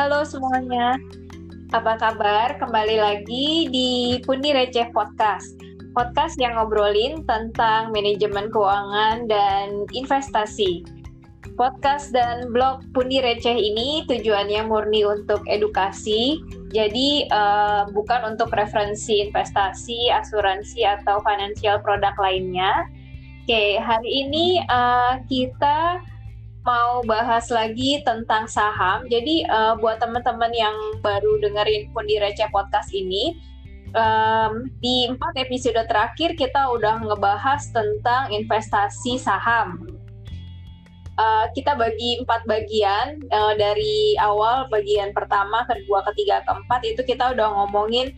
Halo semuanya, apa kabar? Kembali lagi di Pundi Receh Podcast. Podcast yang ngobrolin tentang manajemen keuangan dan investasi. Podcast dan blog Pundi Receh ini tujuannya murni untuk edukasi, jadi uh, bukan untuk referensi investasi, asuransi, atau financial produk lainnya. Oke, hari ini uh, kita mau bahas lagi tentang saham. Jadi uh, buat teman-teman yang baru dengerin Pundi Receh Podcast ini, um, di empat episode terakhir kita udah ngebahas tentang investasi saham. Uh, kita bagi empat bagian uh, dari awal bagian pertama, kedua, ketiga, keempat itu kita udah ngomongin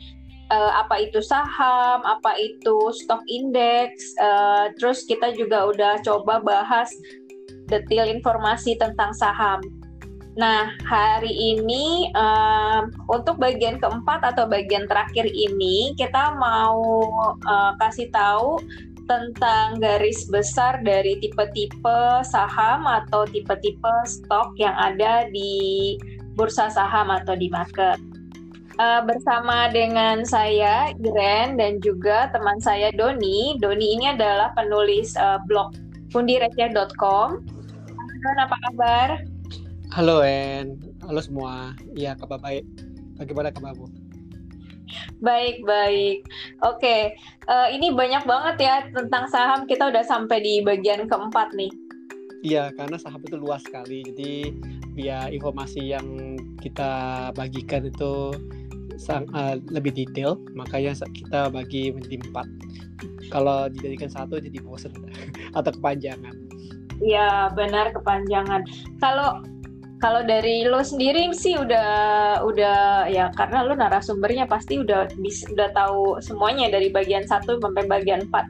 uh, apa itu saham, apa itu stock index, uh, terus kita juga udah coba bahas detail informasi tentang saham. Nah, hari ini um, untuk bagian keempat atau bagian terakhir ini kita mau uh, kasih tahu tentang garis besar dari tipe-tipe saham atau tipe-tipe stok yang ada di bursa saham atau di market. Uh, bersama dengan saya Iren dan juga teman saya Doni. Doni ini adalah penulis uh, blog pundireceh.com Don, apa kabar? Halo En, halo semua. Iya, kabar baik. Bagaimana kabarmu? Baik, baik. Oke, uh, ini banyak banget ya tentang saham. Kita udah sampai di bagian keempat nih. Iya, karena saham itu luas sekali. Jadi, biar informasi yang kita bagikan itu sang, uh, lebih detail, makanya kita bagi menjadi empat. Kalau dijadikan satu jadi bosan atau kepanjangan. Iya benar kepanjangan. Kalau kalau dari lo sendiri sih udah udah ya karena lo narasumbernya pasti udah bisa udah tahu semuanya dari bagian satu sampai bagian empat.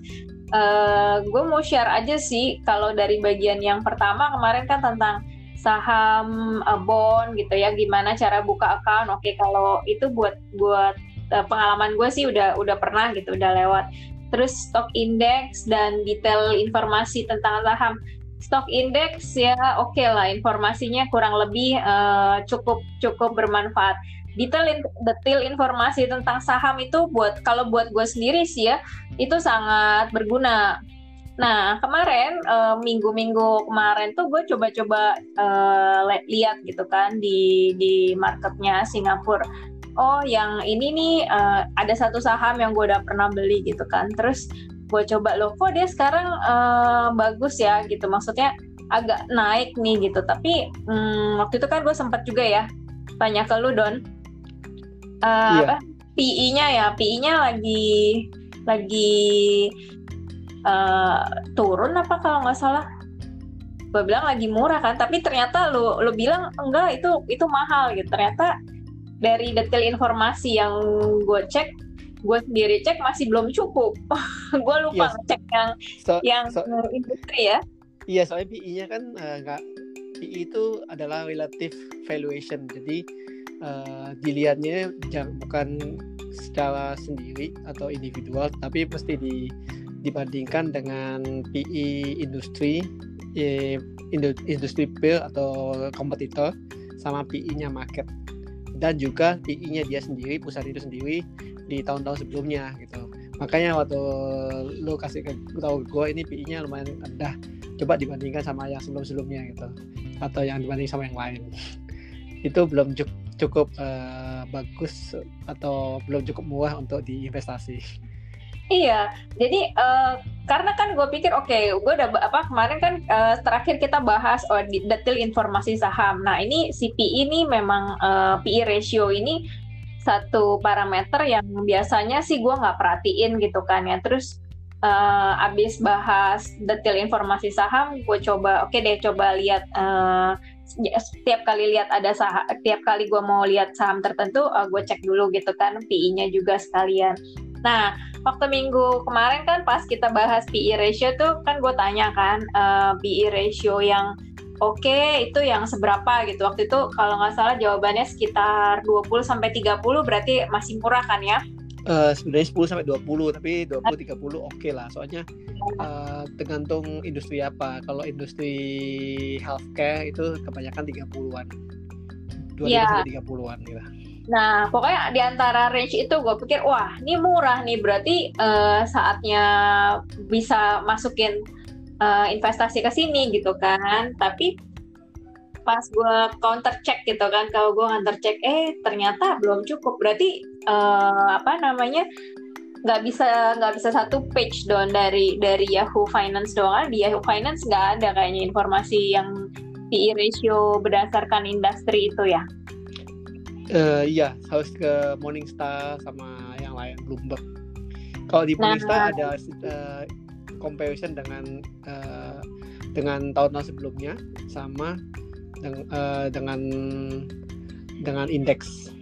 Uh, eh, gue mau share aja sih kalau dari bagian yang pertama kemarin kan tentang saham uh, bond gitu ya gimana cara buka account oke kalau itu buat buat uh, pengalaman gue sih udah udah pernah gitu udah lewat terus stock index dan detail informasi tentang saham stock index ya oke okay lah informasinya kurang lebih uh, cukup cukup bermanfaat. Detail detail informasi tentang saham itu buat kalau buat gue sendiri sih ya itu sangat berguna. Nah kemarin uh, minggu-minggu kemarin tuh gue coba-coba uh, lihat gitu kan di di marketnya Singapura. Oh yang ini nih uh, ada satu saham yang gue udah pernah beli gitu kan. Terus gue coba loh kok dia sekarang uh, bagus ya gitu. Maksudnya agak naik nih gitu. Tapi hmm, waktu itu kan gue sempat juga ya tanya ke lu don. Uh, iya. apa? PI-nya ya PI-nya lagi lagi uh, turun apa kalau nggak salah? Gue bilang lagi murah kan tapi ternyata lu lu bilang enggak itu itu mahal gitu. Ternyata dari detail informasi yang gue cek gue sendiri cek masih belum cukup. gue lupa yes. Iya. cek yang so, yang so, industri ya. Iya, soalnya PI-nya kan uh, nggak PI itu adalah relative valuation. Jadi uh, dilihatnya jangan bukan secara sendiri atau individual, tapi pasti di dibandingkan dengan PI industri, eh, industri peer atau kompetitor sama PI-nya market dan juga PI-nya dia sendiri, perusahaan itu sendiri di tahun-tahun sebelumnya gitu. Makanya waktu lu kasih ke tahu gue ini PI-nya lumayan rendah. Coba dibandingkan sama yang sebelum-sebelumnya gitu. Atau yang dibanding sama yang lain. Itu belum cukup, uh, bagus atau belum cukup murah untuk diinvestasi. Iya, jadi uh, karena kan gue pikir oke, okay, gue udah apa kemarin kan uh, terakhir kita bahas oh, detail informasi saham. Nah ini CPI ini memang uh, PI ratio ini satu parameter yang biasanya sih gue nggak perhatiin gitu kan ya. Terus uh, abis bahas detail informasi saham gue coba oke okay deh coba lihat uh, setiap kali lihat ada saham setiap kali gue mau lihat saham tertentu uh, gue cek dulu gitu kan PI-nya juga sekalian. Nah waktu minggu kemarin kan pas kita bahas PI ratio tuh kan gue tanya kan uh, PI ratio yang oke okay, itu yang seberapa gitu. Waktu itu kalau nggak salah jawabannya sekitar 20 sampai 30 berarti masih murah kan ya? Uh, sebenarnya 10 sampai 20 tapi 20 30 oke okay lah. Soalnya uh, tergantung industri apa. Kalau industri healthcare itu kebanyakan 30-an 25 Iya. sampai 30-an gitu. Nah, pokoknya di antara range itu gue pikir, wah, ini murah nih, berarti eh, saatnya bisa masukin eh, investasi ke sini gitu kan. Tapi pas gue counter check gitu kan, kalau gue counter check, eh ternyata belum cukup. Berarti eh, apa namanya? nggak bisa nggak bisa satu page doang dari dari Yahoo Finance doang di Yahoo Finance nggak ada kayaknya informasi yang PE ratio berdasarkan industri itu ya Eh, iya, harus ke Morningstar sama yang lain Bloomberg. Kalau di Nah. Morningstar ada eh, comparison dengan eh, dengan tahun-tahun sebelumnya sama deng- eh, dengan dengan indeks.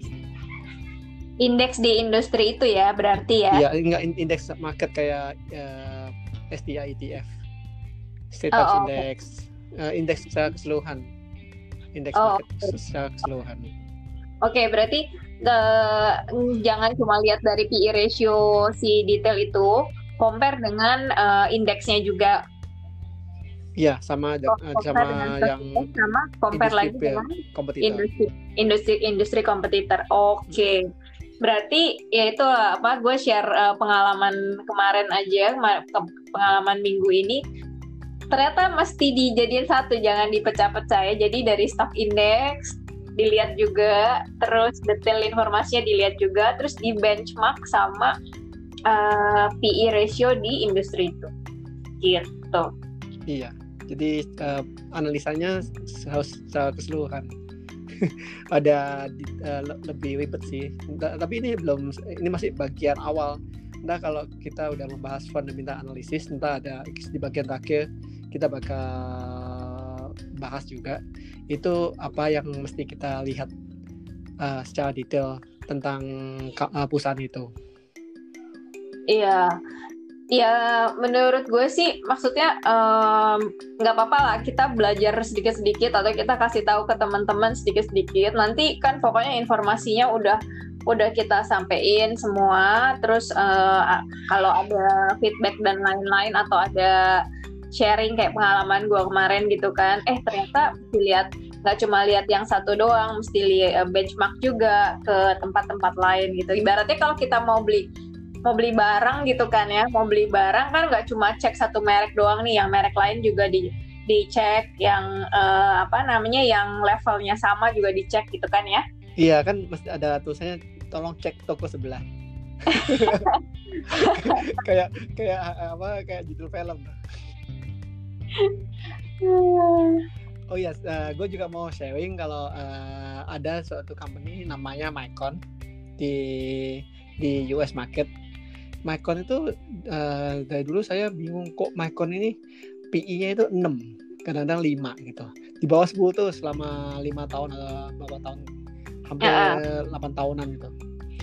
indeks di industri itu ya berarti ya. Iya, enggak in- indeks market kayak eh, STI ETF. State Oh, oke. Index, eh, indeks secara keseluruhan. Indeks Oh, market secara keseluruhan. Oke, berarti eh, jangan cuma lihat dari PE ratio si detail itu, compare dengan eh, indeksnya juga. Iya, sama eh, Compare sama dengan yang sama compare lagi dengan kompetitor. industri industri industri kompetitor. Oke. Berarti ya itu apa gue share eh, pengalaman kemarin aja ke- pengalaman minggu ini ternyata mesti dijadiin satu jangan dipecah-pecah ya. Jadi dari stock index dilihat juga, terus detail informasinya dilihat juga, terus di benchmark sama eh, PE ratio di industri itu. Gitu. Iya. Jadi eh, analisanya harus secara keseluruhan. Ada le- lebih ribet sih. Tapi ini belum ini masih bagian awal. Nah kalau kita udah membahas fundamental analisis, entah ada di bagian terakhir kita bakal bahas juga itu apa yang mesti kita lihat eh, secara detail tentang eh, perusahaan itu. Iya, ya menurut gue sih maksudnya nggak apa-apa lah kita belajar sedikit-sedikit atau kita kasih tahu ke teman-teman sedikit-sedikit. Nanti kan pokoknya informasinya udah udah kita sampein semua. Terus eh, a- kalau ada feedback dan lain-lain atau ada sharing kayak pengalaman gue kemarin gitu kan, eh ternyata dilihat nggak cuma lihat yang satu doang, mesti lihat benchmark juga ke tempat-tempat lain gitu. Ibaratnya kalau kita mau beli mau beli barang gitu kan ya mau beli barang kan nggak cuma cek satu merek doang nih yang merek lain juga di dicek yang eh, apa namanya yang levelnya sama juga dicek gitu kan ya Iya kan ada tulisannya tolong cek toko sebelah. kayak kayak apa kayak judul film. Oh iya, gue juga mau sharing kalau eh, ada suatu company namanya Mycon di di US market. Mycon itu eh, dari dulu saya bingung kok Mycon ini PI-nya itu 6, kadang-kadang 5 gitu. Di bawah 10 tuh selama lima tahun atau berapa tahun hampir Ya. 8 tahunan gitu.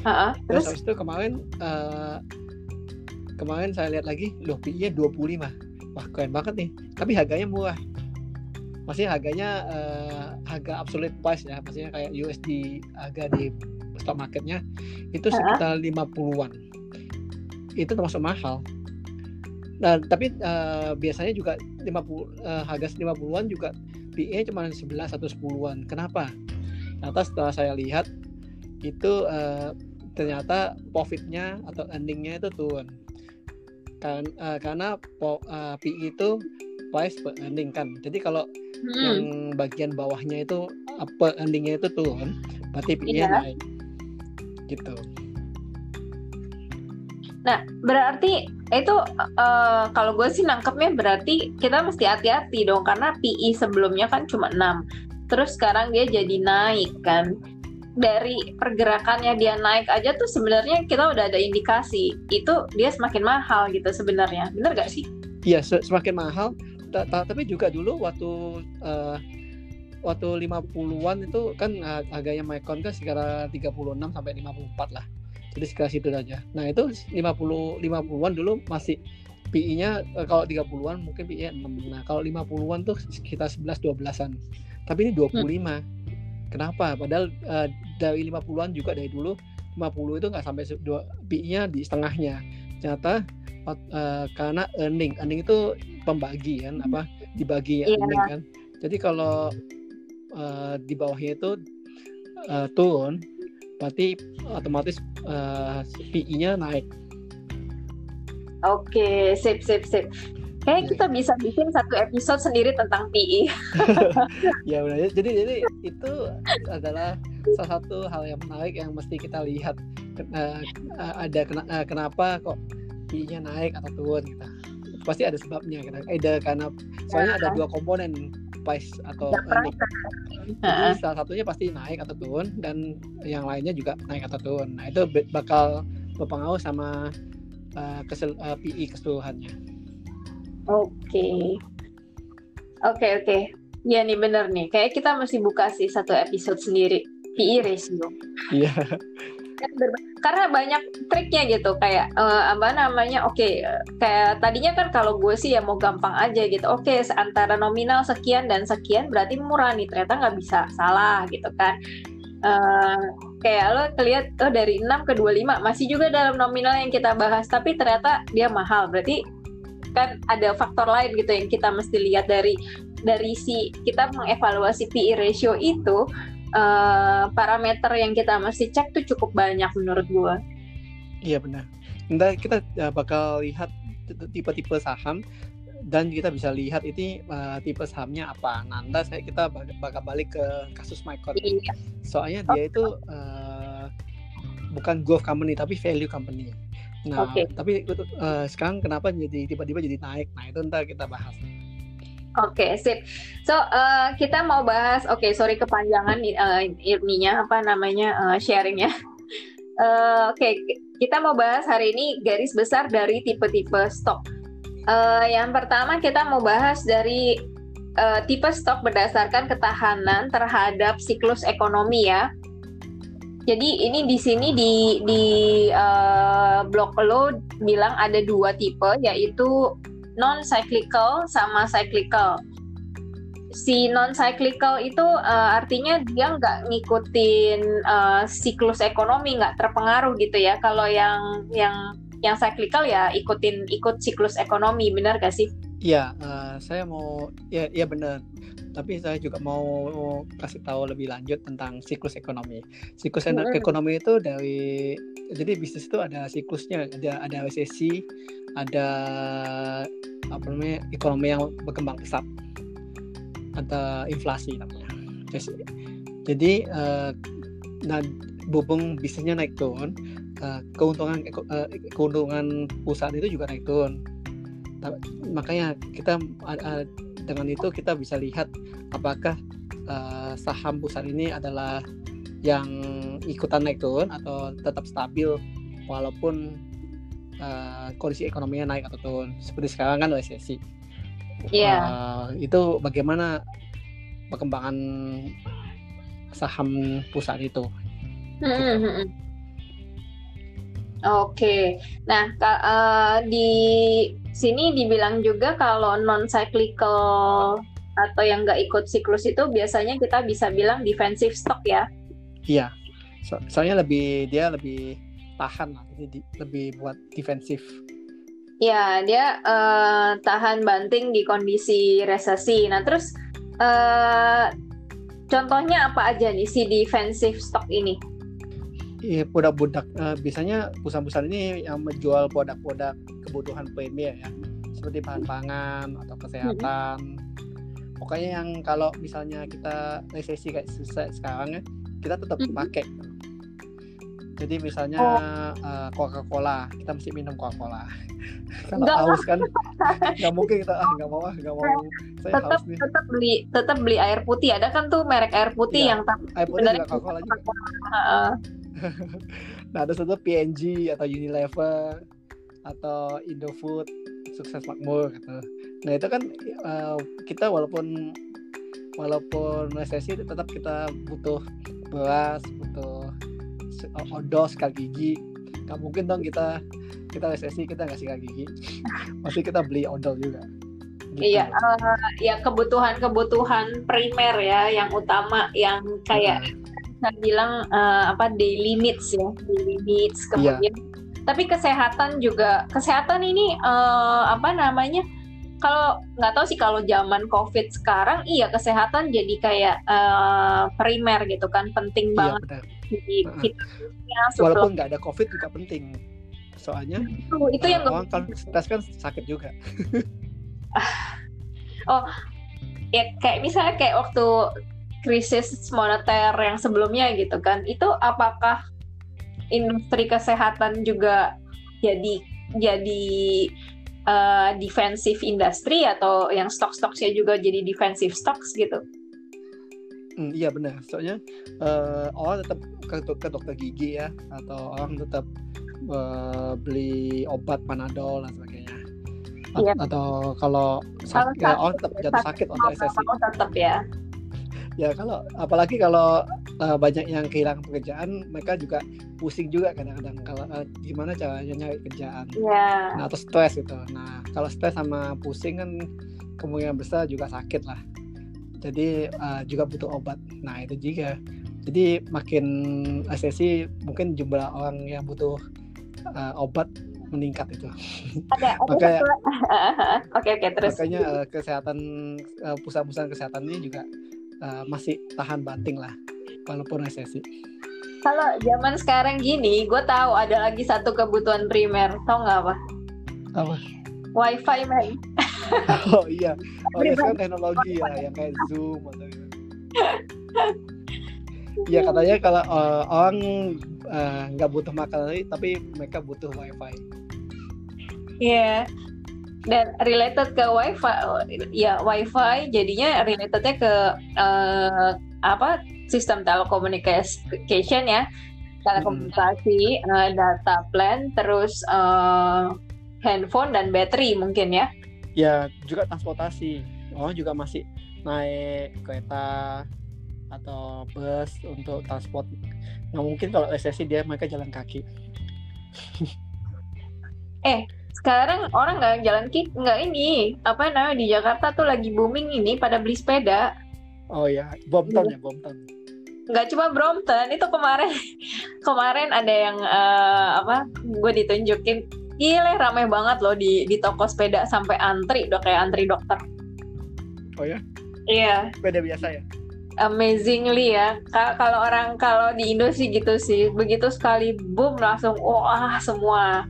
Heeh, Terus terus habis itu kemarin eh, kemarin saya lihat lagi, loh PI-nya 25. Wah, keren banget nih. Tapi harganya murah. Maksudnya harganya eh, harga absolute price ya, maksudnya kayak USD harga di stock marketnya itu sekitar 50-an. Itu termasuk mahal. Nah, tapi eh, biasanya juga 50 eh, harga 50-an juga PE cuma 11 atau 10-an. Kenapa? Ternyata setelah saya lihat itu eh, ternyata profitnya atau earningnya itu turun kan eh, karena po, eh, PE itu price per earning kan jadi kalau hmm, yang bagian bawahnya itu per earningnya itu turun berarti PE Iya. naik gitu nah berarti itu eh, kalau gue sih nangkepnya berarti kita mesti hati-hati dong karena PI sebelumnya kan cuma 6 terus sekarang dia jadi naik kan? Dari pergerakannya dia naik aja tuh sebenarnya kita udah ada indikasi itu dia semakin mahal gitu sebenarnya. Bener gak sih? Iya se- semakin mahal. Ta- ta- tapi juga dulu waktu eh, waktu 50-an itu kan harganya Mycon kan sekitar 36 sampai 54 lah jadi sekitar situ saja. Nah itu 50 50-an dulu masih PI-nya eh, kalau 30-an mungkin PI-nya 6 nah kalau 50-an tuh sekitar 11 12-an tapi ini 25 kenapa? Padahal eh, dari 50-an juga dari dulu 50 itu nggak sampai PI-nya di setengahnya. Ternyata eh, karena earning. Earning itu pembagi kan Hmm. apa dibagi Iya. earning kan. Jadi kalau eh, di bawahnya itu uh, turun berarti otomatis uh, PI-nya naik Oke, sip, sip, sip. Kayak ya. kita bisa bikin satu episode sendiri tentang PI. ya benar. Jadi jadi itu adalah salah satu hal yang menarik yang mesti kita lihat. Uh, ada kena, uh, kenapa kok PI-nya naik atau turun gitu. Pasti ada sebabnya. Ada karena soalnya ada ya. dua komponen price atau earning. Jadi salah satunya pasti naik atau turun dan yang lainnya juga naik atau turun. Nah itu bakal berpengaruh sama uh, kesel, uh, eh, PI keseluruhannya. Oke. Okay. Oke okay, oke. Okay. Ya nih bener nih. Kayak kita mesti buka sih satu episode sendiri PI ratio. Iya. Kan karena banyak triknya gitu kayak uh, apa namanya oke okay, kayak tadinya kan kalau gue sih ya mau gampang aja gitu oke okay, antara nominal sekian dan sekian berarti murah nih ternyata nggak bisa salah gitu kan. Uh, kayak lo kelihat oh dari 6 ke 25 masih juga dalam nominal yang kita bahas tapi ternyata dia mahal. Berarti kan ada faktor lain gitu yang kita mesti lihat dari dari si kita mengevaluasi PE ratio itu uh, parameter yang kita mesti cek tuh cukup banyak menurut gua. Iya benar. Nanti kita uh, bakal lihat tipe-tipe saham dan kita bisa lihat ini uh, tipe sahamnya apa. Nanti saya kita bakal balik ke kasus Micron. Iya. Soalnya dia itu uh, bukan growth company tapi value company. Nah, okay. tapi uh, sekarang kenapa jadi tiba-tiba jadi naik? Nah, itu ntar kita bahas. Oke, okay, sip. So, uh, kita mau bahas, oke, okay, sorry kepanjangan uh, ininya, apa namanya, uh, sharingnya. Uh, oke, okay, kita mau bahas hari ini garis besar dari tipe-tipe stok. Uh, yang pertama kita mau bahas dari uh, tipe stok berdasarkan ketahanan terhadap siklus ekonomi ya. Jadi ini di sini di di uh, blog lo bilang ada dua tipe yaitu non cyclical sama cyclical. Si non cyclical itu uh, artinya dia nggak ngikutin uh, siklus ekonomi, nggak terpengaruh gitu ya. Kalau yang yang yang cyclical ya ikutin ikut siklus ekonomi benar gak sih? Iya, uh, saya mau ya ya benar. Tapi saya juga mau, kasih tahu lebih lanjut tentang siklus ekonomi. Siklus hmm. ekonomi itu dari jadi bisnis itu ada siklusnya, ada ada resesi, ada apa namanya ekonomi yang berkembang pesat, ada inflasi namanya. Jadi uh, nah bubung bisnisnya naik turun, uh, keuntungan uh, keuntungan perusahaan itu juga naik turun. Makanya kita uh, dengan itu kita bisa lihat apakah uh, saham perusahaan ini adalah yang ikutan naik turun atau tetap stabil walaupun uh, kondisi ekonominya naik atau turun. Seperti sekarang kan resesi. Iya. Yeah. Uh, itu bagaimana perkembangan saham perusahaan itu? Mm -hmm. Oke, nah uh, di sini dibilang juga kalau non cyclical atau yang nggak ikut siklus itu biasanya kita bisa bilang defensive stock ya. Iya, so, soalnya lebih dia lebih tahan, jadi lebih buat defensif. Ya, dia uh, tahan banting di kondisi resesi. Nah, terus uh, contohnya apa aja nih si defensive stock ini? Iya, produk-produk uh, biasanya perusahaan-perusahaan ini yang menjual produk-produk kebutuhan premier ya, seperti bahan pangan atau kesehatan. Hmm. Pokoknya yang kalau misalnya kita resesi kayak sekarang ya, kita tetap hmm. pakai. Jadi misalnya oh. uh, Coca-Cola, kita mesti minum Coca-Cola. kalau haus kan nggak mungkin kita ah nggak mau ah nggak mau saya tetap nih. tetap beli tetap beli air putih ada kan tuh merek air putih ya, yang air putih juga Coca-Cola juga. nah ada satu PNG atau Unilever atau Indofood sukses makmur gitu nah itu kan uh, kita walaupun walaupun resesi tetap kita butuh beras butuh odol sekal gigi nggak mungkin dong kita kita resesi kita nggak sikat gigi pasti kita beli odol juga gitu. iya uh, ya kebutuhan kebutuhan primer ya yang utama yang kayak saya bilang uh, apa daily needs ya daily needs kemudian yeah. tapi kesehatan juga kesehatan ini uh, apa namanya kalau nggak tahu sih kalau zaman covid sekarang iya kesehatan jadi kayak uh, primer gitu kan penting iya, banget benar. Di vitaminnya walaupun nggak ada covid juga penting. Soalnya itu, itu uh, yang orang kan stres kan sakit juga. Ya kayak misalnya kayak waktu krisis moneter yang sebelumnya gitu kan itu apakah industri kesehatan juga jadi jadi uh, defensive industry atau yang stok-stoknya juga jadi defensive stocks gitu Hmm, iya benar. Soalnya uh, orang tetap ke, ke dokter gigi ya, atau orang tetap uh, beli obat panadol dan sebagainya. A- Iya. Atau kalau Kalau sakit, ya, sakit, orang tetap jatuh sakit mau untuk SSI. tetap ya Ya kalau apalagi kalau uh, banyak yang kehilangan pekerjaan, mereka juga pusing juga kadang-kadang kalau uh, gimana caranya nyari kerjaan. ya Nah, atau stres gitu. Nah, kalau stres sama pusing kan kemungkinan besar juga sakit lah. Jadi uh, juga butuh obat. Nah, itu juga. Jadi makin SSI mungkin jumlah orang yang butuh uh, obat meningkat itu. ada Makanya- oke oke terus Makanya uh, kesehatan uh, pusat-pusat kesehatan ini juga uh, masih tahan banting lah walaupun resesi. kalau zaman sekarang gini gue tahu ada lagi satu kebutuhan primer tau nggak apa Apa? wifi man Oh iya. Oh Pribadi. sekarang teknologi ya yang kayak Zoom atau gitu. Iya katanya kalau uh, orang uh, nggak butuh makan lagi tapi mereka butuh wifi. Iya. Dan related ke wifi, ya wifi jadinya relatednya ke eh, apa sistem telekomunikasi ya, telekomunikasi, eh, data plan, terus eh, handphone dan battery mungkin ya. Ya juga transportasi. Orang juga masih naik kereta atau bus untuk transport. Nggak mungkin kalau resesi dia mereka jalan kaki. Sekarang orang nggak jalan kit, nggak ini apa namanya di Jakarta tuh lagi booming ini pada beli sepeda. Oh ya, Brompton ya Brompton. nggak cuma Brompton itu kemarin kemarin ada yang eh, apa gue ditunjukin gile ramai banget loh di di toko sepeda sampai antri udah kayak antri dokter Oh ya, iya sepeda biasa ya. amazingly ya Ka- kalau orang kalau di Indo sih gitu sih begitu sekali boom langsung wah semua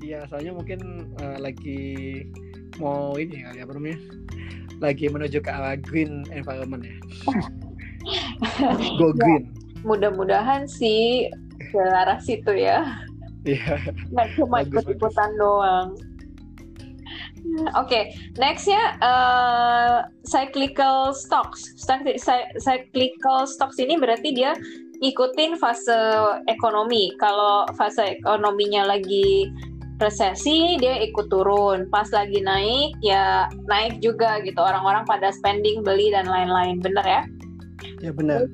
Iya, soalnya mungkin uh, lagi mau ini kali apa namanya? Lagi menuju ke arah green environment ya. Go green. mudah-mudahan sih ke arah situ ya Iya. nggak cuma Bagus, ikut-ikutan doang Oke, nextnya eh, cyclical stocks. Cy- cy- Cyclical stocks ini berarti dia ngikutin fase ekonomi. Kalau fase ekonominya lagi resesi, dia ikut turun. Pas lagi naik, ya naik juga gitu. Orang-orang pada spending, beli dan lain-lain. Bener ya? Ya benar.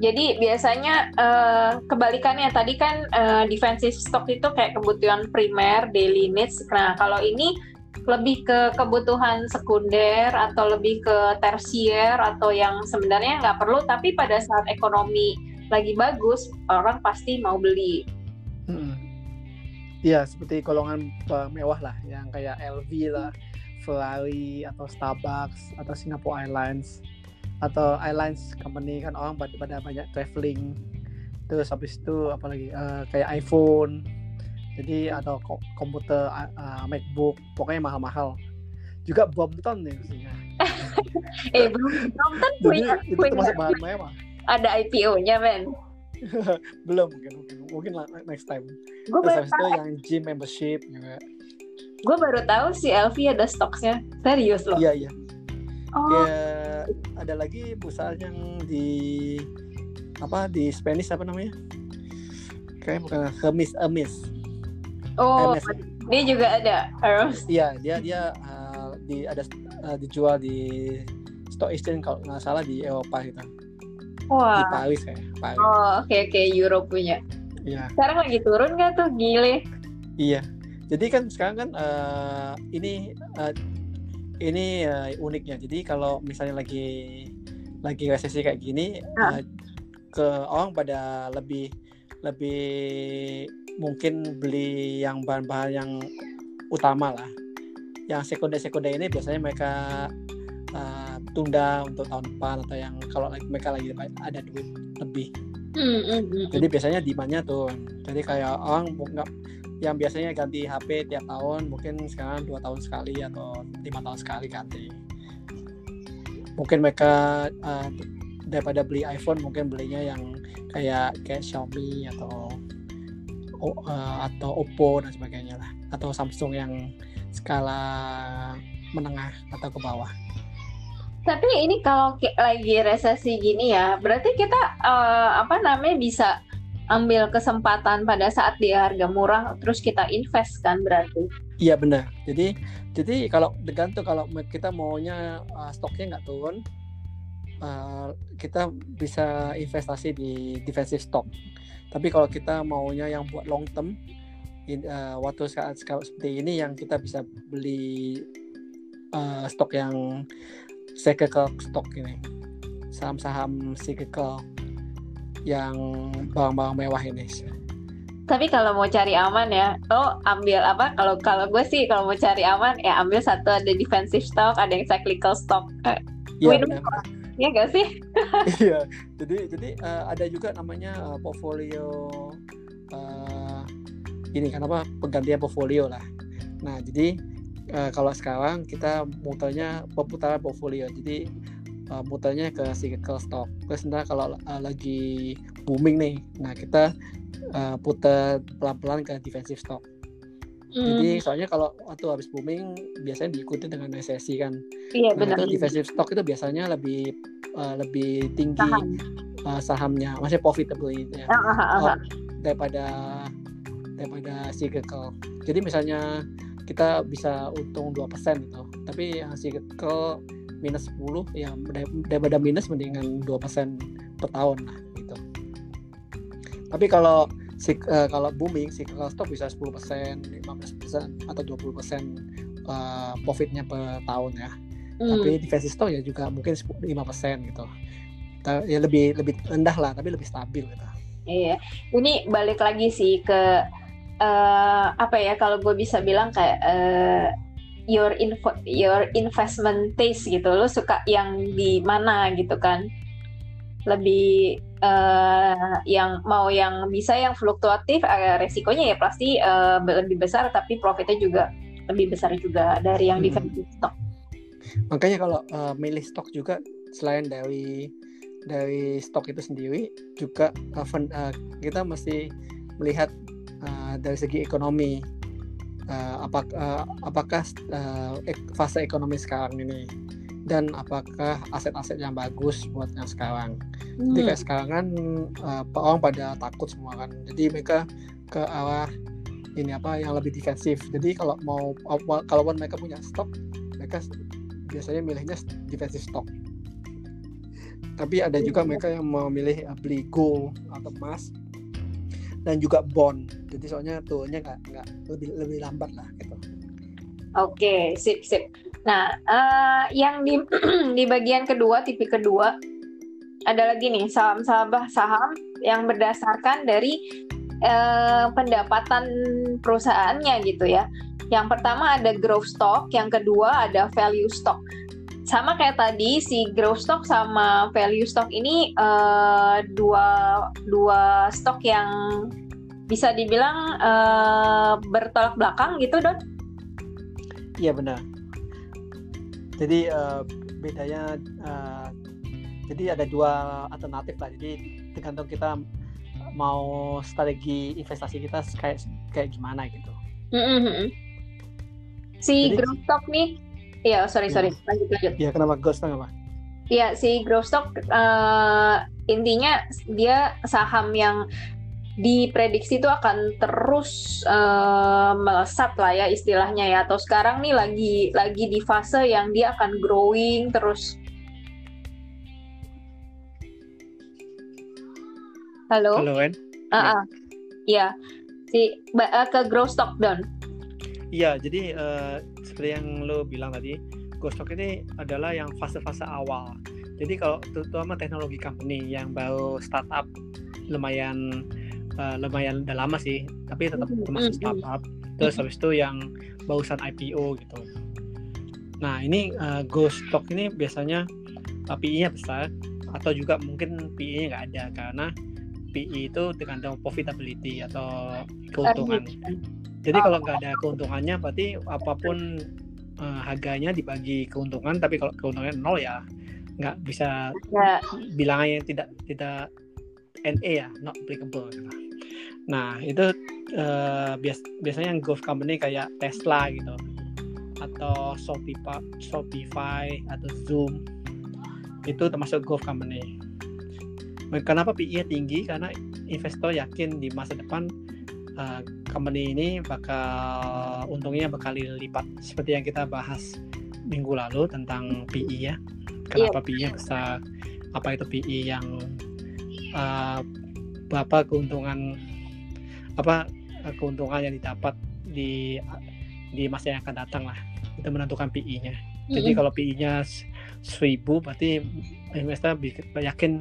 Jadi biasanya eh, kebalikannya tadi kan eh, defensive stock itu kayak kebutuhan primer, daily needs. Nah kalau ini lebih ke kebutuhan sekunder atau lebih ke tersier atau yang sebenarnya nggak perlu tapi pada saat ekonomi lagi bagus orang pasti mau beli. Mm-mm. Iya, seperti golongan mewah lah yang kayak LV lah, Ferrari atau Starbucks atau Singapore Airlines atau airlines company kan orang pada, pada banyak traveling. Terus habis itu apalagi eh, kayak iPhone. Jadi atau ko- komputer eh, MacBook, pokoknya mahal-mahal. Juga Brompton nih maksudnya. Eh Jadi punya, itu punya termasuk bahan mewah. ada IPO-nya men. Belum mungkin mungkin mungkin next time. Gue baru itu yang gym membership juga. gue baru tahu si LV ada stoknya serius loh. Iya iya. Oh ya ada lagi perusahaan yang di apa di Spanish apa namanya? Kayak bukan. Hermes Hermes. Oh Hermes. dia juga ada harus. iya dia dia uh, di ada uh, dijual di stock exchange kalau nggak salah di Eropa gitu. Di Wah. Paris kayak Paris. Oh oke oke Euro punya. iya. Sekarang lagi turun nggak tuh? Gile? iya. Jadi kan sekarang kan uh, ini uh, ini uh, uniknya jadi kalau misalnya lagi lagi resesi kayak gini uh, ke orang pada lebih lebih mungkin beli yang bahan-bahan yang utama lah yang sekunder-sekunder ini biasanya mereka uh, tunda untuk tahun depan atau yang kalau mereka lagi ada duit lebih. Hmm, hmm. Jadi biasanya demandnya tuh. Jadi kayak orang nggak yang biasanya ganti HP tiap tahun mungkin sekarang dua tahun sekali atau lima tahun sekali ganti. Mungkin mereka uh, daripada beli iPhone mungkin belinya yang kayak kayak Xiaomi atau uh, atau Oppo dan sebagainya lah atau Samsung yang skala menengah atau ke bawah. Tapi ini kalau lagi resesi gini ya, berarti kita uh, apa namanya bisa ambil kesempatan pada saat dia harga murah terus kita invest kan berarti. Iya benar. Jadi jadi kalau tergantung kalau kita maunya uh, stoknya nggak turun, uh, kita bisa investasi di defensive stock. Tapi kalau kita maunya yang buat long term, in, uh, waktu saat seperti ini yang kita bisa beli uh, stok yang cyclical stock ini, saham-saham cyclical yang barang-barang mewah ini. Tapi kalau mau cari aman ya, lo ambil apa? Kalau kalau gue sih kalau mau cari aman ya ambil satu ada defensive stock, ada yang cyclical stock. Iya benar. Iya gak sih? iya. Jadi jadi uh, ada juga namanya uh, portfolio uh, ini kan apa penggantian portfolio lah. Nah jadi uh, kalau sekarang kita muternya perputaran portfolio. Jadi uh, muternya ke cyclical stock. Terus ntar kalau uh, lagi booming nih, nah kita uh, putar pelan-pelan ke defensive stock. Jadi hmm. soalnya kalau waktu habis booming biasanya diikuti dengan resesi kan. Iya nah, benar. Itu defensive stock itu biasanya lebih uh, lebih tinggi Saham. uh, sahamnya, masih profitable ya. Uh, uh, uh, uh. daripada daripada cyclical. Jadi misalnya kita bisa untung 2% gitu. Tapi yang cyclical minus 10 ya daripada minus mendingan 2% per tahun lah gitu. Tapi kalau si, uh, kalau booming si stock bisa 10%, 15% atau 20% uh, profitnya per tahun ya. Hmm. Tapi defensive stock ya juga mungkin 5% gitu. Ya lebih lebih rendah lah tapi lebih stabil gitu. Iya. Ini balik lagi sih ke uh, apa ya kalau gue bisa bilang kayak uh, your info, your investment taste gitu. Lo suka yang di mana gitu kan? Lebih uh, yang mau yang bisa yang fluktuatif uh, resikonya ya pasti uh, lebih besar tapi profitnya juga lebih besar juga dari yang hmm. defensive stock. Makanya kalau uh, milih stok juga selain dari dari stok itu sendiri juga uh, fund, uh, kita mesti melihat uh, dari segi ekonomi uh, apakah uh, apakah uh, fase ekonomi sekarang ini dan apakah aset-aset yang bagus buat yang sekarang. Hmm. Jadi kayak sekarang kan uh, orang pada takut semua kan. Jadi mereka ke arah ini apa yang lebih defensif. Jadi kalau mau kalau mereka punya stok, mereka biasanya milihnya defensive stock. Tapi ada juga mereka yang memilih beli gold atau emas dan juga bond. Jadi soalnya turunnya nggak nggak lebih lebih lambat lah gitu. Oke, sip sip. Nah, uh, yang di di bagian kedua, tipe kedua, ada lagi nih saham-saham saham yang berdasarkan dari uh, pendapatan perusahaannya gitu ya. Yang pertama ada growth stock, yang kedua ada value stock. Sama kayak tadi si growth stock sama value stock ini uh, dua dua stok yang bisa dibilang uh, bertolak belakang gitu, Don? Iya benar jadi uh, bedanya uh, jadi ada dua alternatif lah jadi tergantung kita mau strategi investasi kita kayak kayak gimana gitu mm-hmm. si jadi, growth stock nih iya sorry sorry. Ya. lanjut lanjut. Iya kenapa growth stock apa Iya, si growth stock uh, intinya dia saham yang diprediksi itu akan terus uh, melesat lah ya istilahnya ya. Atau sekarang nih lagi lagi di fase yang dia akan growing terus. Halo? Halo Wen. Uh -uh. ya si uh, ke growth stock down iya jadi uh, seperti yang lo bilang tadi growth stock ini adalah yang fase-fase awal. Jadi kalau terutama teknologi company yang baru startup lumayan uh, lumayan udah lama sih tapi tetap termasuk startup. Terus habis itu yang barusan IPO gitu. Nah ini uh, ghost stock ini biasanya uh, PI-nya besar atau juga mungkin PI-nya nggak ada karena PI itu tergantung profitability atau keuntungan. Jadi kalau nggak ada keuntungannya berarti apa pun uh, harganya dibagi keuntungan tapi kalau keuntungannya nol ya nggak bisa ya. bilangnya tidak tidak NA ya not applicable gitu. Nah itu uh, bias biasanya yang growth company kayak Tesla gitu atau Shopify, Shopify atau Zoom itu termasuk growth company. Kenapa PI-nya tinggi? Karena investor yakin di masa depan uh, company ini bakal untungnya bakal lipat seperti yang kita bahas minggu lalu tentang PI ya. Kenapa yeah. PI-nya besar? Apa itu PI yang uh, berapa keuntungan apa keuntungan yang didapat di di masa yang akan datang lah itu menentukan PI-nya. Jadi mm -hmm. kalau PI-nya seribu berarti investor yakin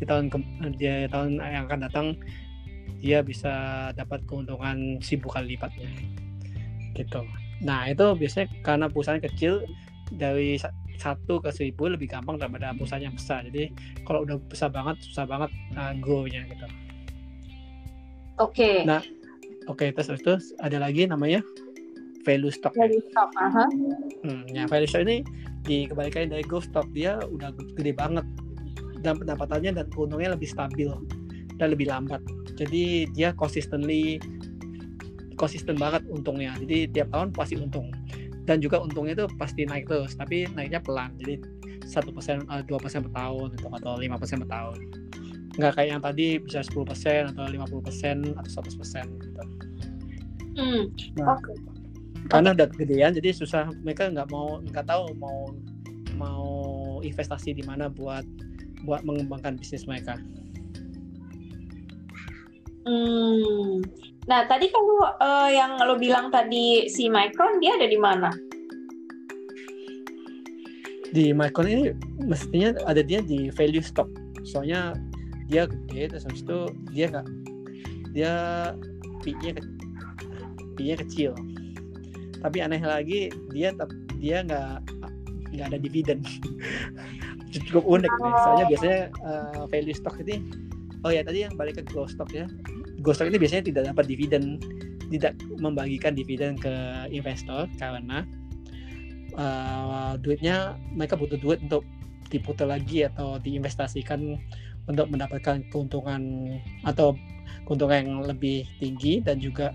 di tahun ke, di tahun yang akan datang dia bisa dapat keuntungan seribu kali lipatnya. Gitu. Nah itu biasanya karena perusahaan kecil dari satu ke seribu lebih gampang daripada perusahaan yang besar. Jadi kalau udah besar banget susah banget uh, grow-nya gitu. Oke. Okay. nah oke okay, terus itu ada lagi namanya value stock value stock uh -huh. hmm, ya value stock ini di kebalikannya dari growth stock. Dia udah gede banget. Dan pendapatannya dan keuntungannya lebih stabil dan lebih lambat jadi dia consistently konsisten banget untungnya jadi tiap tahun pasti untung dan juga untungnya itu pasti naik terus tapi naiknya pelan jadi satu persen eh, dua persen per tahun gitu, atau lima persen per tahun nggak kayak yang tadi bisa 10 persen atau 50 persen atau 100 persen gitu. Hmm, nah, okay. karena udah gedean jadi susah mereka nggak mau nggak tahu mau mau investasi di mana buat buat mengembangkan bisnis mereka. Hmm. Nah, tadi kalau uh, yang lo bilang tadi si Micron dia ada di mana? Di Micron ini mestinya ada dia di value stock. Soalnya dia gede terus habis itu dia nggak dia PI-nya PI-nya kecil. Tapi aneh lagi dia dia nggak nggak ada dividen. Cukup unik nih. Soalnya biasanya uh, value stock ini oh ya tadi yang balik ke growth stock ya growth stock ini biasanya tidak dapat dividen tidak membagikan dividen ke investor karena uh, duitnya mereka butuh duit untuk diputar lagi atau diinvestasikan untuk mendapatkan keuntungan atau keuntungan yang lebih tinggi dan juga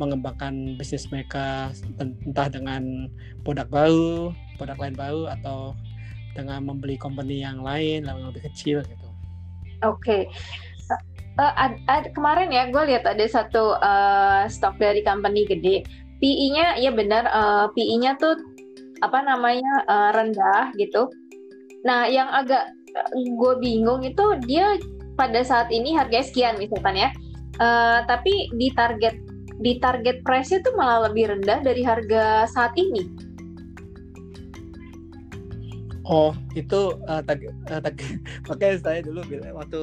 mengembangkan bisnis mereka entah dengan produk baru, produk lain baru atau dengan membeli company yang lain yang lebih kecil gitu. Oke. Okay. Uh, eh, ad, kemarin ya gue lihat ada satu uh, stok dari company gede. PI-nya ya benar uh, eh, PI-nya tuh apa namanya uh, rendah gitu. Nah, yang agak gue bingung itu dia pada saat ini harganya sekian misalkan ya. Uh, tapi di target di target price-nya tuh malah lebih rendah dari harga saat ini. Oh, itu uh, tag, uh, tag, makanya saya dulu waktu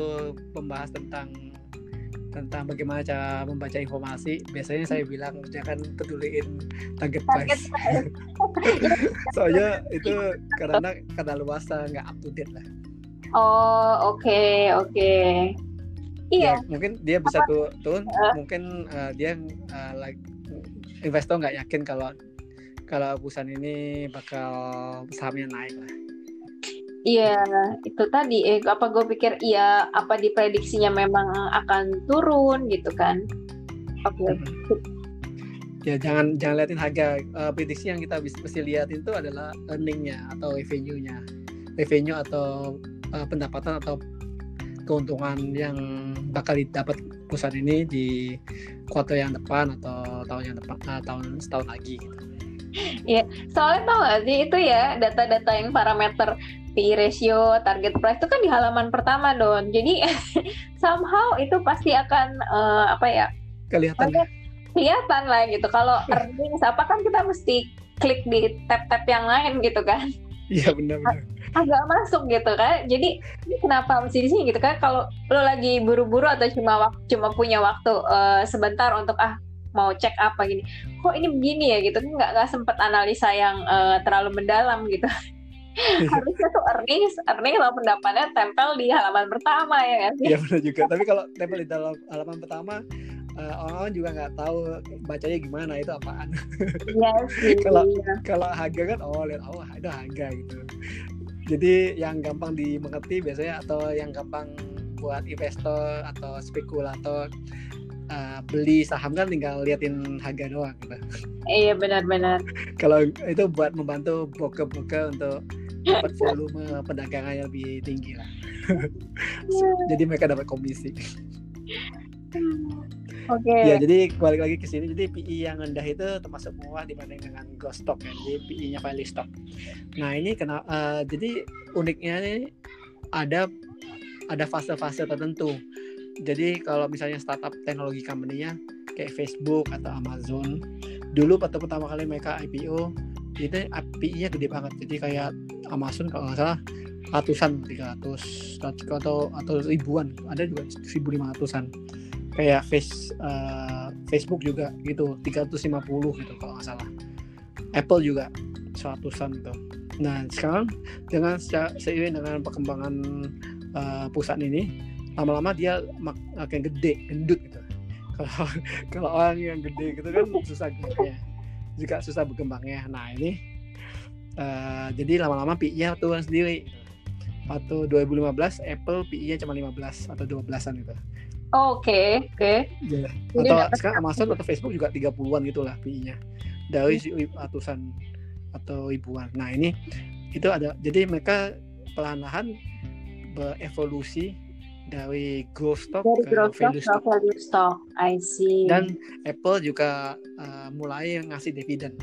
membahas tentang tentang bagaimana cara membaca informasi, biasanya saya bilang jangan peduliin target price. Soalnya itu karena karena luasa nggak up to date lah. Oh, oke, okay, oke. Okay. Iya. Ya, mungkin dia bisa tuh turun, uh. mungkin uh, dia uh, like investor nggak yakin kalau kalau perusahaan ini bakal sahamnya naik lah. Iya, itu tadi eh apa gue pikir iya apa diprediksinya memang akan turun gitu kan. Oke. Okay. Ya jangan jangan liatin harga uh, prediksi yang kita bisa mesti lihat itu adalah earningnya atau revenue-nya. Revenue atau uh, pendapatan atau keuntungan yang bakal didapat perusahaan ini di kuartal yang depan atau tahun yang depan uh, tahun setahun lagi gitu. Iya, soalnya tau gak sih itu ya data-data yang parameter PI ratio, target price itu kan di halaman pertama don. Jadi somehow itu pasti akan uh, apa ya? Kelihatan. Ya? Kelihatan lah gitu. Kalau earnings apa kan kita mesti klik di tab-tab yang lain gitu kan. Iya benar-benar. Agak masuk gitu kan. Jadi kenapa mesti di sini gitu kan? Kalau lo lagi buru-buru atau cuma cuma punya waktu uh, sebentar untuk ah mau cek apa gini kok ini begini ya? Gitu. Nggak nggak sempet analisa yang uh, terlalu mendalam gitu. Harusnya tuh earnings earnings atau pendapatnya tempel di halaman pertama ya kan iya benar juga. Tapi kalau tempel di dalam halaman pertama uh, orang-orang juga nggak tahu bacanya gimana itu apaan. Iya sih. Kalau kalau harga kan oh lihat oh ada harga gitu. Jadi yang gampang dimengerti biasanya atau yang gampang buat investor atau spekulator uh, beli saham kan tinggal liatin harga doang gitu. Iya benar-benar. Kalau itu buat membantu broker-broker untuk dapat volume perdagangan yang lebih tinggi lah. jadi mereka dapat komisi. Oke. Okay. Ya jadi balik lagi ke sini. Jadi PI yang rendah itu termasuk murah dibanding dengan ghost stock ya. Jadi PI-nya value stock. Nah ini kena uh, jadi uniknya nih ada ada fase-fase tertentu. Jadi kalau misalnya startup teknologi company-nya kayak Facebook atau Amazon, dulu waktu pertama kali mereka IPO itu PI-nya gede banget. Jadi kayak Amazon kalau nggak salah ratusan 300 atau atau ribuan. Ada juga 1500-an kayak face uh, Facebook juga gitu 350 gitu kalau nggak salah. Apple juga seratusan gitu nah sekarang dengan seiring dengan perkembangan uh, perusahaan ini lama-lama dia makin gede gendut gitu kalau kalau orang yang gede gitu kan susah ya juga susah berkembangnya nah ini uh, jadi lama-lama PI-nya turun sendiri waktu 2015 Apple PI-nya cuma 15 atau 12-an gitu. Oh, oke, oke. Okay. Yeah. Atau sekarang Amazon atau Facebook juga 30-an gitu lah PI-nya. Dari ratusan atau ribuan. Nah, ini itu ada jadi mereka perlahan-lahan berevolusi dari growth stock dari ke growth value stock. value stock. I see. Dan Apple juga uh, mulai ngasih dividen.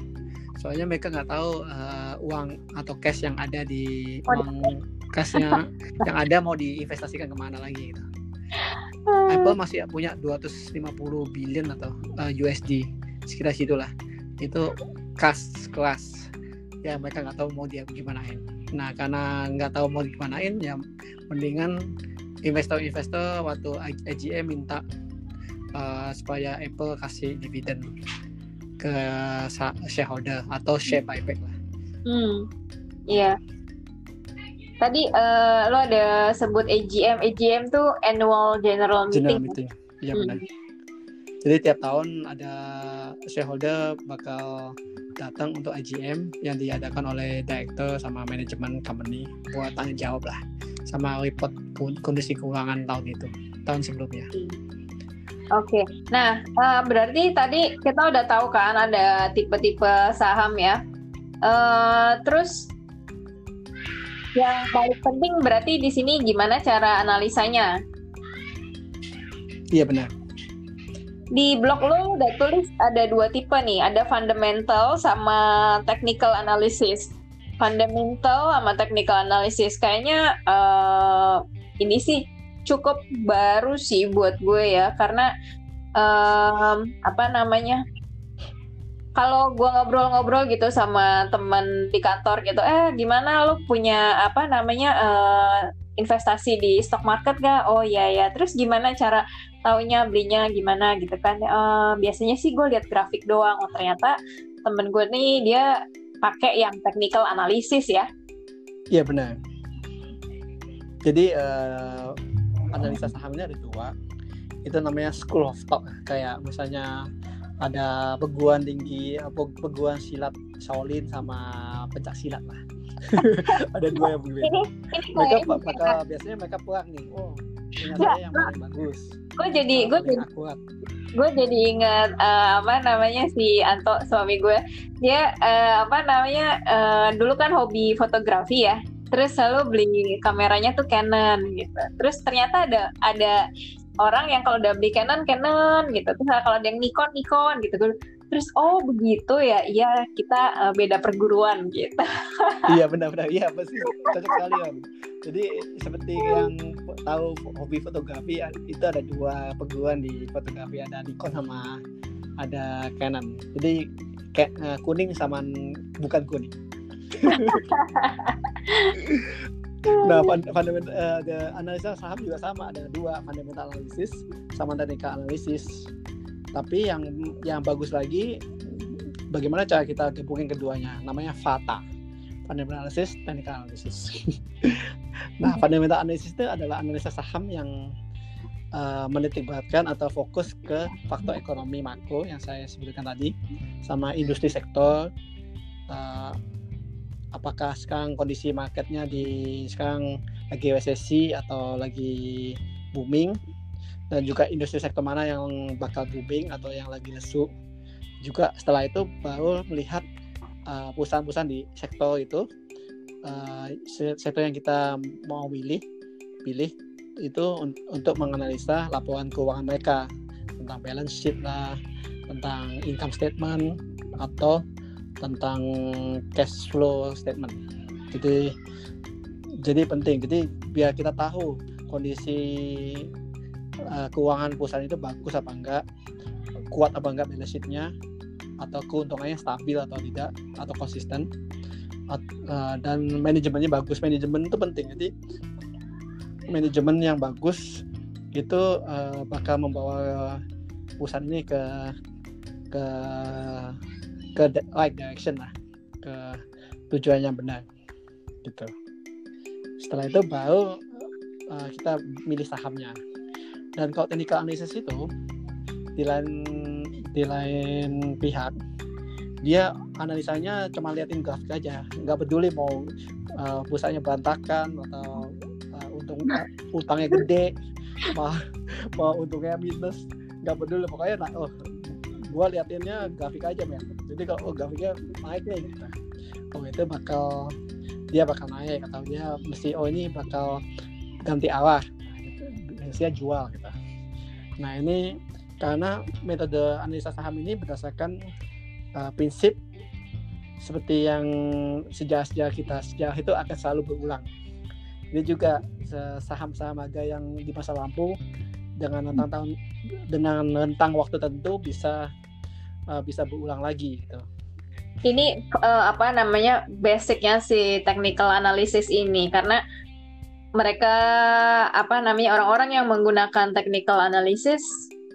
Soalnya mereka nggak tahu uh, uang atau cash yang ada di oh, uang kasnya yang ada mau diinvestasikan ke mana lagi gitu. Apple masih punya 250 billion atau uh, eh, USD sekitar situlah itu kas kelas ya mereka nggak tahu mau dia gimanain nah karena nggak tahu mau gimanain ya mendingan investor-investor waktu AGM minta uh, supaya Apple kasih dividen ke shareholder atau share buyback lah. Hmm, iya. Tadi uh, lo ada sebut AGM. AGM tuh Annual General Meeting. General Meeting. Iya hmm. Jadi tiap tahun ada shareholder bakal datang untuk AGM yang diadakan oleh director sama manajemen company buat tanya jawab lah sama report kondisi keuangan tahun itu tahun sebelumnya. Oke, okay. nah uh, berarti tadi kita udah tahu kan ada tipe-tipe saham ya. Uh, terus yang paling penting berarti di sini gimana cara analisanya? Iya benar. Di blog lo udah tulis ada dua tipe nih, ada fundamental sama technical analysis. Fundamental sama technical analysis kayaknya uh, ini sih cukup baru sih buat gue ya karena um, apa namanya kalau gue ngobrol-ngobrol gitu sama teman di kantor gitu, eh gimana lo punya apa namanya uh, investasi di stock market gak? Oh iya ya. Terus gimana cara taunya belinya gimana gitu kan? Uh, biasanya sih gue lihat grafik doang. Oh ternyata temen gue nih dia pakai yang technical analysis ya. Iya benar. Jadi uh, analisa sahamnya ada dua. Itu namanya school of thought. Kayak misalnya ada peguan tinggi peguan silat Shaolin sama pencak silat lah ada dua yang berbeda. Mereka mereka biasanya mereka pulang nih. Oh. Punya saya yang paling bagus. Gue jadi gue jadi gue jadi ingat uh, apa namanya si Anto suami gue dia uh, apa namanya uh, dulu kan hobi fotografi ya. Terus selalu beli kameranya tuh Canon gitu. Terus ternyata ada ada orang yang kalau udah beli Canon Canon gitu. Terus kalau ada yang Nikon Nikon gitu terus oh begitu ya. Iya kita uh, beda perguruan gitu. Iya benar-benar. Iya pasti cocok sekali kan jadi seperti yang tahu hobi fotografi itu ada dua perguruan di fotografi. Ada Nikon sama ada Canon. Jadi kayak uh, kuning sama bukan kuning. Nah fundamental uh, analisa saham juga sama. Ada dua fundamental analisis sama technical analisis tapi yang yang bagus lagi bagaimana cara kita gabungin keduanya? Namanya FATA. Fundamental analysis technical analysis. Nah fundamental analysis itu adalah analisa saham yang uh, menitik beratkan atau fokus ke faktor ekonomi makro yang saya sebutkan tadi sama industri sektor. Uh, apakah sekarang kondisi marketnya di sekarang lagi resesi atau lagi booming dan juga industri sektor mana yang bakal booming atau yang lagi lesu. Juga setelah itu baru melihat uh, perusahaan-perusahaan di sektor itu uh, sektor yang kita mau pilih pilih itu un untuk menganalisa laporan keuangan mereka. Tentang balance sheet lah tentang income statement atau tentang cash flow statement. Jadi jadi penting. Jadi biar kita tahu kondisi uh, keuangan perusahaan itu bagus apa enggak kuat apa enggak balance sheetnya atau keuntungannya stabil atau tidak atau konsisten. Uh, dan manajemennya bagus. Manajemen itu penting. Jadi manajemen yang bagus itu uh, bakal membawa perusahaan ini ke ke ke right direction lah. Ke tujuan yang benar. Gitu. Setelah itu baru uh, kita milih sahamnya dan kalau technical analysis itu di lain di lain pihak dia analisanya cuma liatin grafik aja. Nggak peduli mau uh, pusatnya berantakan atau uh, untung uh, utangnya gede mau mau untungnya minus. Nggak peduli pokoknya nah, oh gua liatinnya grafik aja men jadi kalau oh, grafiknya naik nih gitu. oh itu bakal dia bakal naik atau dia mesti oh ini bakal ganti arah biasanya jual gitu. Nah ini karena metode analisa saham ini berdasarkan uh, prinsip seperti yang sejarah-sejarah kita sejarah itu akan selalu berulang. Ini juga saham-saham harga yang di masa lampu dengan rentang tahun dengan rentang waktu tertentu bisa uh, bisa berulang lagi gitu. Ini uh, apa namanya basicnya si technical analysis ini. Karena mereka apa namanya orang-orang yang menggunakan technical analysis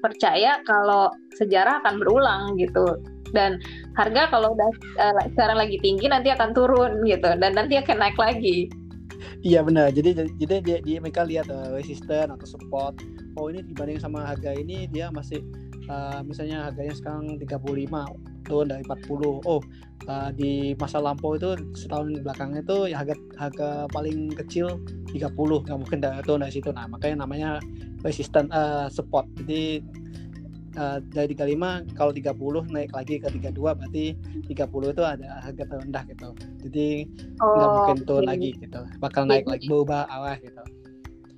percaya kalau sejarah akan berulang gitu dan harga kalau udah uh, sekarang lagi tinggi nanti akan turun gitu dan nanti akan naik lagi. Iya benar. Jadi jadi dia, dia mereka lihat uh, resisten atau support. Oh ini dibanding sama harga ini dia masih uh, misalnya harganya sekarang 35 turun dari 40 oh uh, di masa lampau itu setahun belakang itu ya harga harga paling kecil 30 nggak mungkin dari turun dari situ. Nah makanya namanya resisten uh, support. Jadi uh, dari 35 kalau 30 naik lagi ke 32 berarti 30 itu ada harga terendah gitu. Jadi nggak oh, mungkin turun okay. lagi gitu. Bakal naik lagi berubah arah gitu.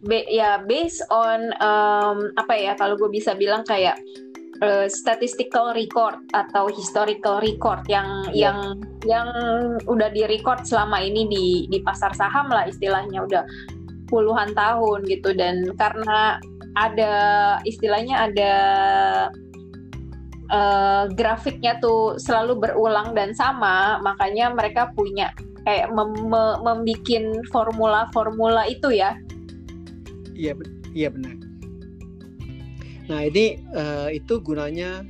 Be ya based on um, apa ya kalau gue bisa bilang kayak uh, statistical record atau historical record yang yeah. yang yang udah direcord selama ini di di pasar saham lah istilahnya. Udah puluhan tahun gitu. Dan karena ada istilahnya ada uh, grafiknya tuh selalu berulang dan sama makanya mereka punya kayak mem membikin formula-formula itu ya. Iya iya benar Nah ini uh, itu gunanya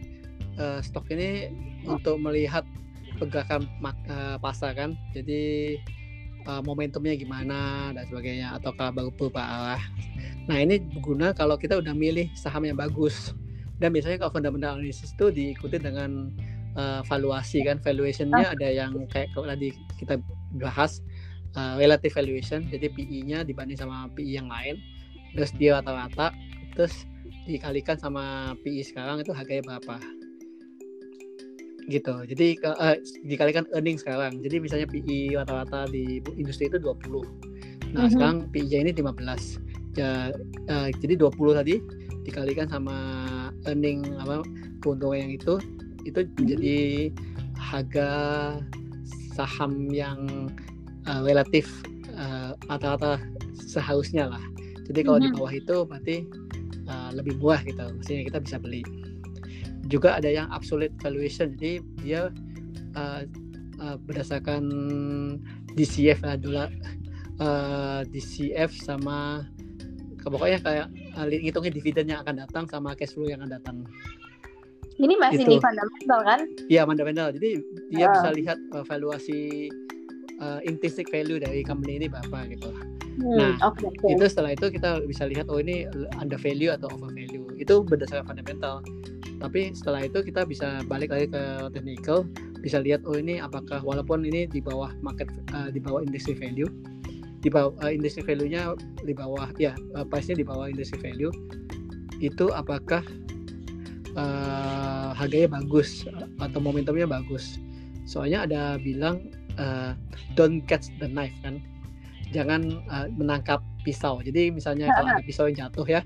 uh, stok ini untuk melihat pergerakan uh, pasar kan. Jadi uh, momentumnya gimana dan sebagainya atau baru berubah arah. Nah ini berguna kalau kita udah milih saham yang bagus. Dan biasanya kalau fundamental analysis itu diikuti dengan uh, valuasi kan. Valuationnya ada yang kayak kalau tadi kita bahas uh, relative valuation. Jadi PE-nya dibanding sama PE yang lain. Terus dia rata-rata. Terus dikalikan sama PI sekarang itu harganya berapa? Gitu. Jadi uh, dikalikan earning sekarang. Jadi misalnya PI rata-rata di industri itu 20 nah mm-hmm. sekarang PI ini 15 ya, uh, jadi 20 tadi dikalikan sama earning apa keuntungan yang itu itu jadi harga saham yang uh, relatif uh, rata-rata seharusnya lah. Jadi kalau mm-hmm. di bawah itu berarti uh, lebih murah gitu sehingga kita bisa beli juga ada yang absolute valuation jadi dia uh, uh, berdasarkan DCF lah dolar uh, DCF sama pokoknya kayak uh, dividen yang akan datang sama cash flow yang akan datang Ini masih Itu. di fundamental kan? Iya fundamental. Jadi dia Ah. bisa lihat uh, valuasi uh, intrinsic value dari company ini berapa gitu. Hmm, Nah, oke oke. Itu setelah itu kita bisa lihat oh ini under value atau over value. Itu berdasarkan fundamental. Tapi setelah itu kita bisa balik lagi ke technical, bisa lihat oh ini apakah walaupun ini di bawah market uh, di bawah industry value, di bawah uh, industry value-nya di bawah ya uh, price-nya di bawah industry value, itu apakah uh, harganya bagus atau momentumnya bagus. Soalnya ada bilang uh, don't catch the knife kan. Jangan uh, menangkap pisau. Jadi misalnya kalau ada pisau yang jatuh ya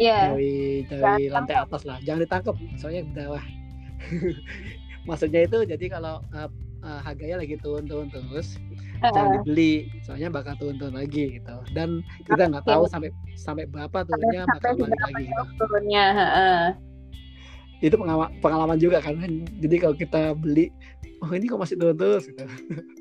Iya. dari dari Jangan lantai atas lah, jangan ditangkap. Soalnya darah. Maksudnya itu jadi kalau uh, uh, harganya lagi turun-turun terus, jangan dibeli. Soalnya bakal turun-turun lagi gitu. Dan kita nggak tahu sampai sampai berapa turunnya sampai bakal balik lagi. Gitu. turunnya. heeh. itu pengalaman pengalaman juga kan jadi kalau kita beli oh ini kok masih turun terus gitu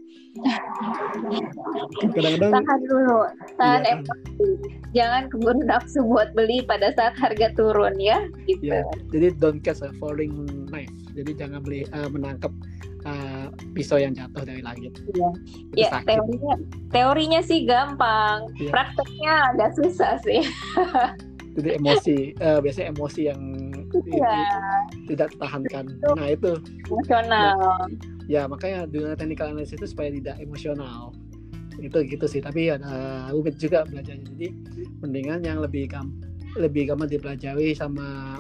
kadang-kadang Tahan dulu, tahan Iya. emosi. Jangan keburu nafsu buat beli pada saat harga turun ya, gitu. ya jadi don't catch a falling knife jadi jangan beli eh, menangkap eh, pisau yang jatuh dari langit Iya. itu Ya, sakit teorinya teorinya sih gampang, Iya. prakteknya agak susah sih. jadi emosi eh, biasanya emosi yang i- tidak tertahankan nah itu emosional. ya makanya dunia technical analysis itu supaya tidak emosional. Itu gitu sih tapi ada rumit juga belajarnya. Jadi mendingan yang lebih gam lebih gampang dipelajari sama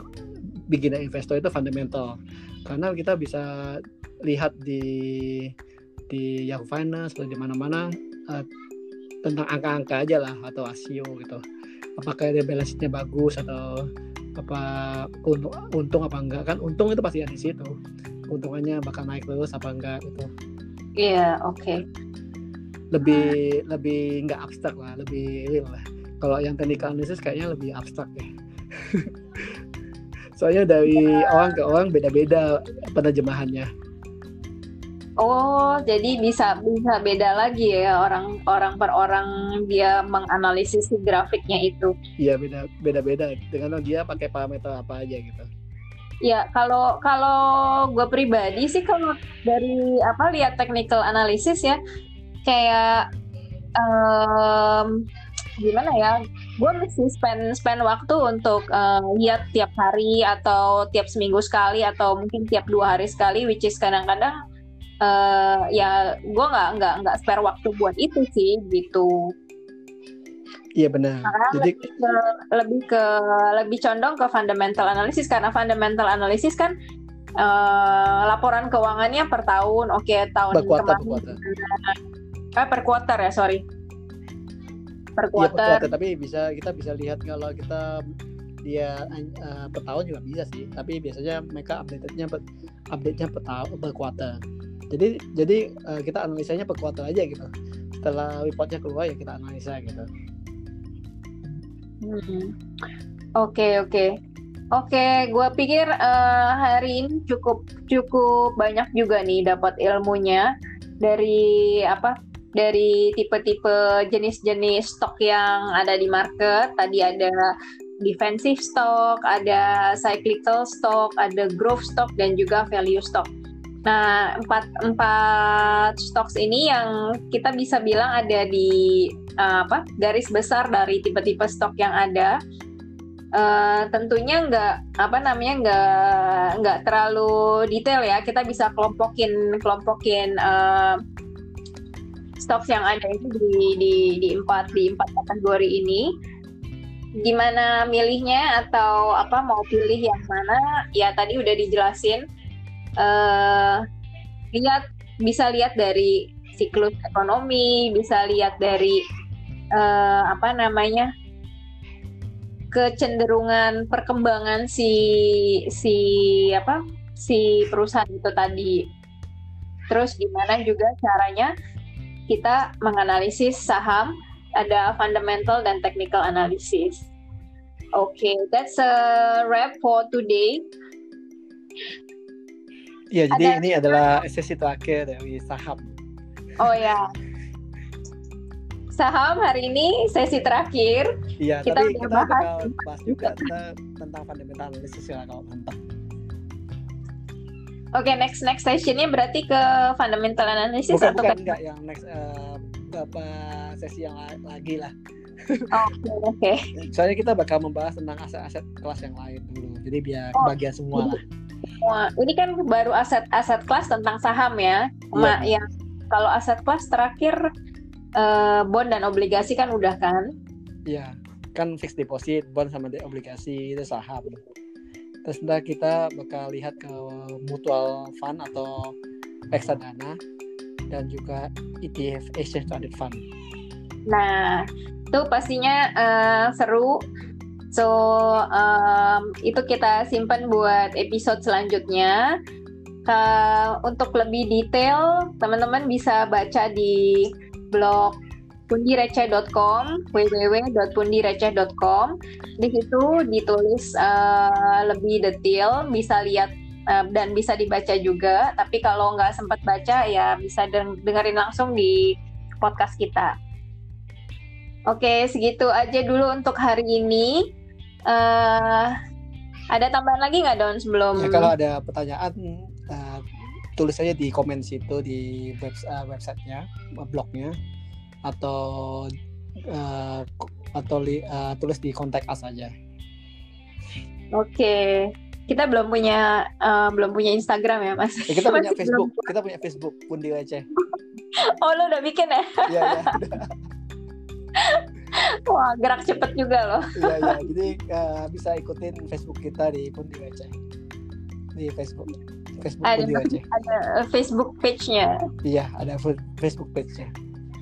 beginner investor itu fundamental. Karena kita bisa lihat di di Yahoo Finance atau di mana-mana eh, tentang angka-angka aja lah atau rasio gitu. Apakah dia balance bagus atau apa untung, untung apa enggak. Kan untung itu pasti ada di situ keuntungannya bakal naik terus apa enggak gitu. Iya, oke. lebih lebih nggak abstrak lah lebih real lah. Kalau yang technical analysis kayaknya lebih abstrak ya soalnya dari orang ke orang beda-beda penerjemahannya Oh, jadi bisa bisa beda lagi ya orang orang per orang dia menganalisis si grafiknya itu. iya beda beda beda dengan dia pakai parameter apa aja gitu Ya, kalau kalau gue pribadi sih kalau dari apa lihat technical analysis ya kayak em, gimana ya? Gue mesti spend spend waktu untuk eh, lihat tiap hari atau tiap seminggu sekali atau mungkin tiap dua hari sekali, which is kadang-kadang eh, ya gue nggak nggak nggak spare waktu buat itu sih gitu. Iya benar. Makanya jadi lebih ke lebih ke lebih condong ke fundamental analysis karena fundamental analysis kan eh, laporan keuangannya per tahun oke tahun per kuartal per kemarin kuartal. Eh, per quarter ya sorry. Per iya per quarter kuartal tapi bisa kita bisa lihat kalau kita dia eh, per tahun juga bisa sih. Tapi biasanya mereka update-nya per, update-nya per tahun per kuartal. Jadi jadi eh, kita analisanya per kuartal aja gitu. Setelah reportnya keluar ya kita analisa gitu. Oke oke. Oke gue pikir eh, hari ini cukup cukup banyak juga nih dapat ilmunya dari apa dari tipe-tipe jenis-jenis stok yang ada di market. Tadi ada defensive stock ada cyclical stock ada growth stock dan juga value stock Nah, empat, empat stocks ini yang kita bisa bilang ada di uh, apa garis besar dari tipe-tipe stok yang ada. Uh, tentunya nggak apa namanya nggak nggak terlalu detail ya. Kita bisa kelompokin kelompokin uh, stocks yang ada itu di di di empat di empat kategori ini. Gimana milihnya atau apa mau pilih yang mana? Ya tadi udah dijelasin uh, lihat bisa lihat dari siklus ekonomi, bisa lihat dari uh, apa namanya kecenderungan perkembangan si si apa si perusahaan itu tadi. Terus gimana juga caranya kita menganalisis saham ada fundamental dan technical analysis. Oke, okay, that's a wrap for today. Iya, jadi Ada- ini adalah sesi terakhir dari saham. Oh ya. Saham hari ini sesi terakhir. Iya, Kita tapi kita bahas bakal bahas juga tentang fundamental analysis ya kalau mantap. Oke, next next sessionnya berarti ke fundamental analysis bukan atau bukan ke enggak yang next uh, beberapa sesi yang la- lagi lah Oke, oke. soalnya kita bakal membahas tentang aset-aset kelas yang lain dulu jadi biar Oh, kebagian semua lah Wah, ini kan baru aset-aset kelas tentang saham ya. Iya. yang kalau aset kelas terakhir eh, bond dan obligasi kan udah kan? Iya, kan fixed deposit, bond sama de- obligasi itu saham. Terus ntar kita bakal lihat ke mutual fund atau reksadana dan juga ETF exchange traded fund. Nah, itu pastinya eh, seru. So, em, itu kita simpan buat episode selanjutnya. Ka- untuk lebih detail, teman-teman bisa baca di blog pundireceh.com, www.pundireceh.com. Di situ ditulis eh, lebih detail, bisa lihat eh, dan bisa dibaca juga. Tapi kalau nggak sempat baca, ya bisa deng- dengerin langsung di podcast kita. Oke, segitu aja dulu untuk hari ini. Eh ada tambahan lagi nggak Don sebelum? Ya, kalau ada pertanyaan eh, tulis aja di komen situ di web eh, websitenya, blognya atau ko- atau li- eh, tulis di kontak us aja. Oke, kita belum punya eh, belum punya Instagram ya Mas? Ya, kita punya Masih Facebook, belum. kita punya Facebook pun di. Oh lo udah bikin ya? Iya iya. Wah gerak cepet juga loh. Iya iya. Jadi eh, bisa ikutin Facebook kita di pun di receh. Di Facebook. Facebook Ada. pun di receh. Ada Facebook page-nya. Iya, ada Facebook page-nya.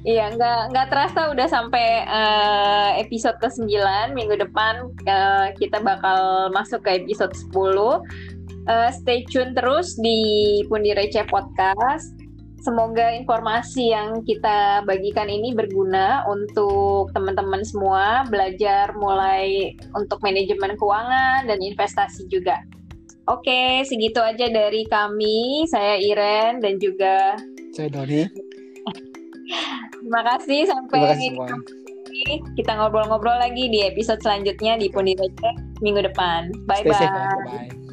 Iya, nggak nggak terasa udah sampai eh, episode ke-9 minggu depan eh, kita bakal masuk ke episode 10. Eh, stay tune terus di Pundi Receh Podcast. Semoga informasi yang kita bagikan ini berguna untuk teman-teman semua belajar mulai untuk manajemen keuangan dan investasi juga. Oke, segitu aja dari kami. Saya Iren dan juga Saya Doni. terima kasih sampai Terima kasih kita ngobrol-ngobrol lagi di episode selanjutnya di Pundi minggu depan. Bye Stay safe bye. Bye.